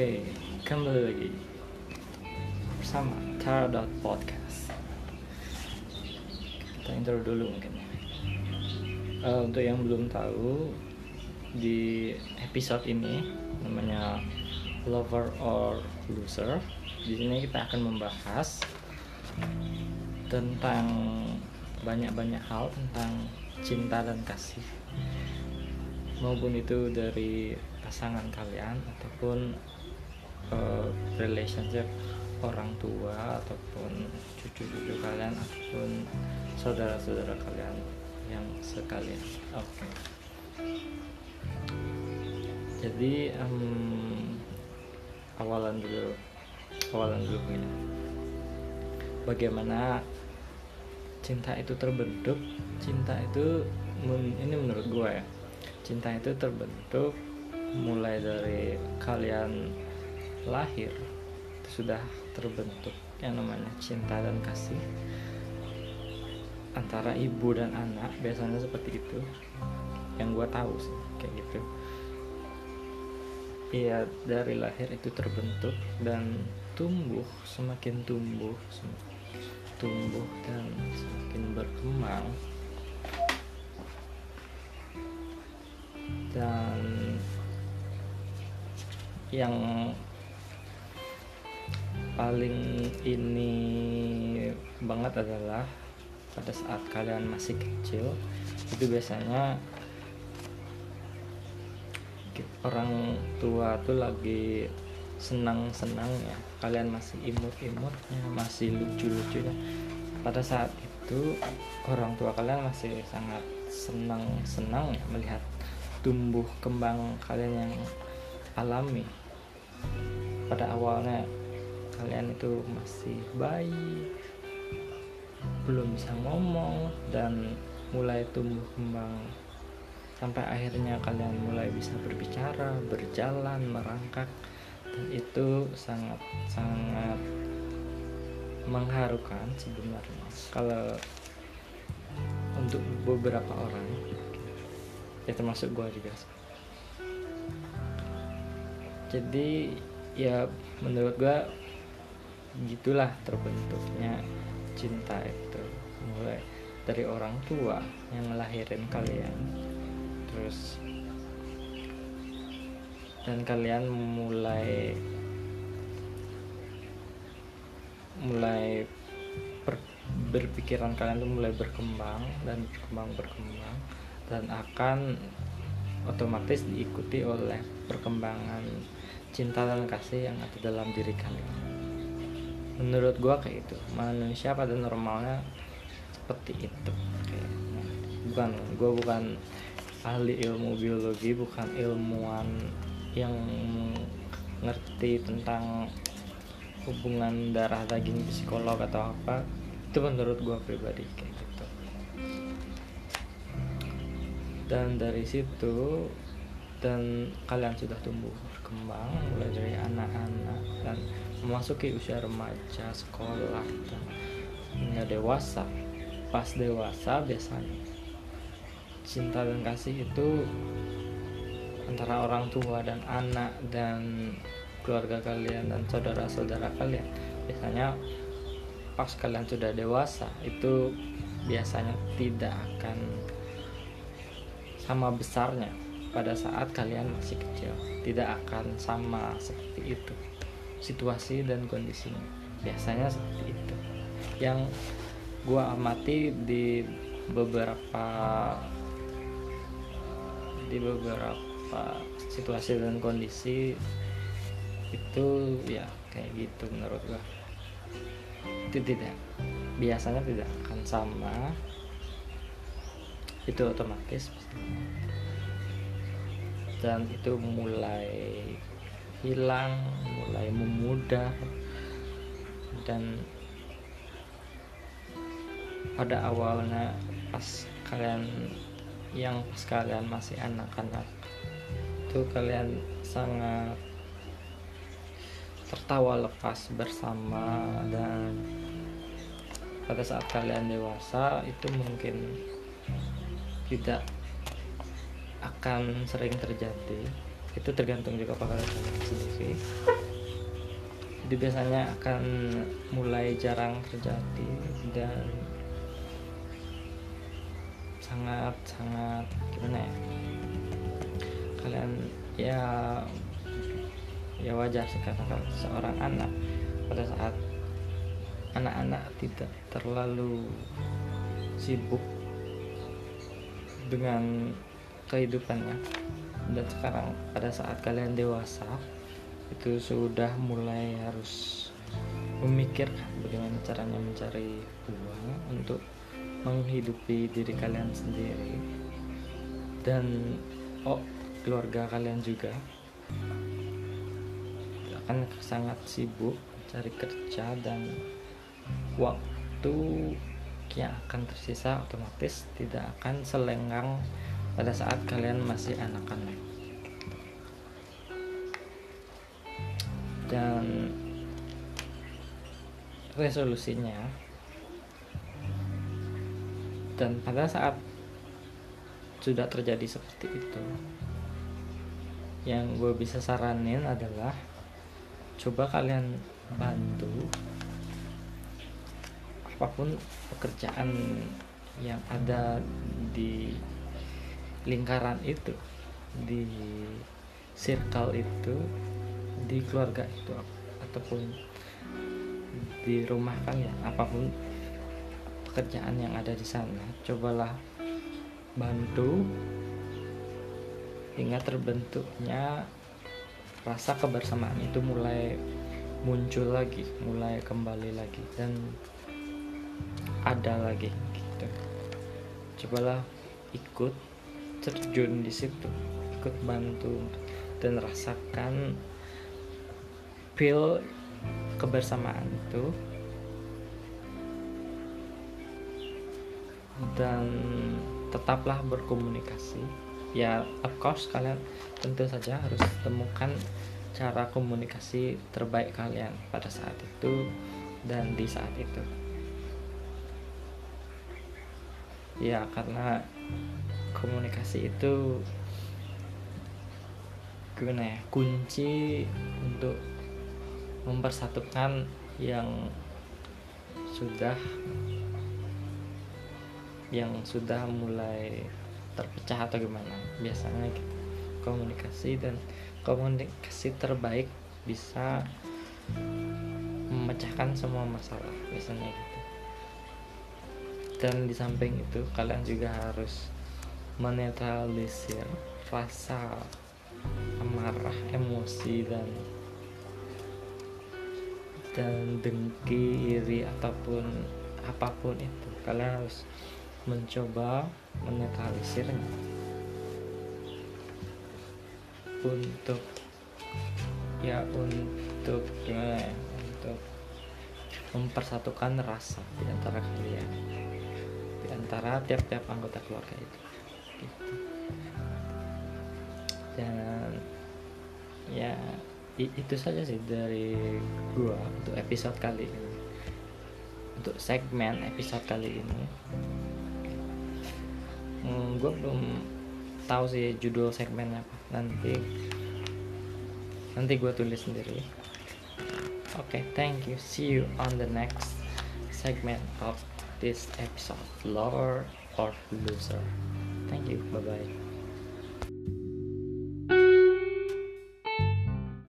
Oke, kembali lagi bersama Tara Podcast. Kita intro dulu mungkin. Eh, untuk yang belum tahu, di episode ini namanya Lover or Loser. Di sini kita akan membahas tentang banyak-banyak hal tentang cinta dan kasih maupun itu dari pasangan kalian ataupun uh, relationship orang tua ataupun cucu-cucu kalian ataupun saudara-saudara kalian yang sekalian. Oke. Okay. Jadi um, awalan dulu, awalan dulu ini. Bagaimana cinta itu terbentuk? Cinta itu ini menurut gue ya cinta itu terbentuk mulai dari kalian lahir sudah terbentuk yang namanya cinta dan kasih antara ibu dan anak biasanya seperti itu. Yang gue tahu sih kayak gitu. Iya dari lahir itu terbentuk dan tumbuh semakin tumbuh semakin tumbuh dan semakin berkembang. Dan yang paling ini banget adalah pada saat kalian masih kecil itu biasanya orang tua tuh lagi senang-senang ya. Kalian masih imut-imutnya masih lucu-lucunya pada saat itu orang tua kalian masih sangat senang-senang ya melihat tumbuh kembang kalian yang alami. Pada awalnya kalian itu masih bayi belum bisa ngomong dan mulai tumbuh kembang. Sampai akhirnya kalian mulai bisa berbicara, berjalan, merangkak dan itu sangat sangat mengharukan sebenarnya. Kalau untuk beberapa orang ya termasuk gue juga jadi ya menurut gue gitulah terbentuknya cinta itu. Mulai dari orang tua yang ngelahirin kalian. Terus dan kalian mulai mulai ber, berpikiran kalian tuh mulai berkembang dan berkembang berkembang. Dan akan otomatis diikuti oleh perkembangan cinta dan kasih yang ada dalam diri kalian menurut gua kayak itu manusia pada normalnya seperti itu. Bukan gua bukan ahli ilmu biologi bukan ilmuwan yang ngerti tentang hubungan darah daging psikolog atau apa. Itu menurut gua pribadi kayak gitu. Dan dari situ dan kalian sudah tumbuh berkembang mulai dari anak-anak dan memasuki usia remaja sekolah hingga dewasa. Pas dewasa biasanya. Cinta dan kasih itu antara orang tua dan anak dan keluarga kalian dan saudara-saudara kalian. Biasanya pas kalian sudah dewasa itu biasanya tidak akan sama besarnya pada saat kalian masih kecil. Tidak akan sama seperti itu situasi dan kondisinya. Biasanya seperti itu. Yang gua amati di beberapa di beberapa situasi dan kondisi itu ya kayak gitu menurut gua. Itu tidak. Biasanya tidak akan sama. Itu otomatis. Dan itu mulai hilang mulai memudah dan pada awalnya pas kalian yang pas kalian masih anak-anak itu kalian sangat tertawa lepas bersama. Dan pada saat kalian dewasa itu mungkin tidak akan sering terjadi itu tergantung juga pada kalian sendiri itu biasanya akan mulai jarang terjadi dan sangat sangat gimana ya? Kalian ya ya wajar sih karena seorang anak pada saat anak-anak tidak terlalu sibuk dengan kehidupannya dan sekarang pada saat kalian dewasa itu sudah mulai harus memikirkan bagaimana caranya mencari uang untuk menghidupi diri kalian sendiri. Dan oh keluarga kalian juga akan sangat sibuk cari kerja dan waktu yang akan tersisa otomatis tidak akan selenggang pada saat kalian masih anak-anak. Dan resolusinya dan pada saat sudah terjadi seperti itu yang gue bisa saranin adalah coba kalian bantu apa pun pekerjaan yang ada di lingkaran itu di circle itu di keluarga itu ataupun di rumah kalian apa pun pekerjaan yang ada di sana cobalah bantu. Hingga terbentuknya rasa kebersamaan itu mulai muncul lagi mulai kembali lagi dan ada lagi gitu. Cobalah ikut terjun di situ ikut bantu dan rasakan feel kebersamaan itu. Dan tetaplah berkomunikasi. Ya of course kalian tentu saja harus temukan cara komunikasi terbaik kalian pada saat itu dan di saat itu. Ya karena komunikasi itu gimana ya kunci untuk mempersatukan yang sudah yang sudah mulai terpecah atau gimana. Biasanya gitu. Komunikasi dan komunikasi terbaik bisa memecahkan semua masalah biasanya gitu. Dan di samping itu kalian juga harus menetralisir rasa amarah emosi dan dan dengki iri ataupun apa pun itu. Kalian harus mencoba menetralisirnya untuk ya untuk ya untuk mempersatukan rasa di antara kalian. Di antara tiap-tiap anggota keluarga itu gitu. dan ya itu saja sih dari gua untuk episode kali ini. Untuk segmen episode kali ini. Hmm, gue belum tahu sih judul segmennya apa. Nanti nanti gue tulis sendiri. Oke okay, thank you. See you on the next segment of this episode lover or loser thank you. Bye bye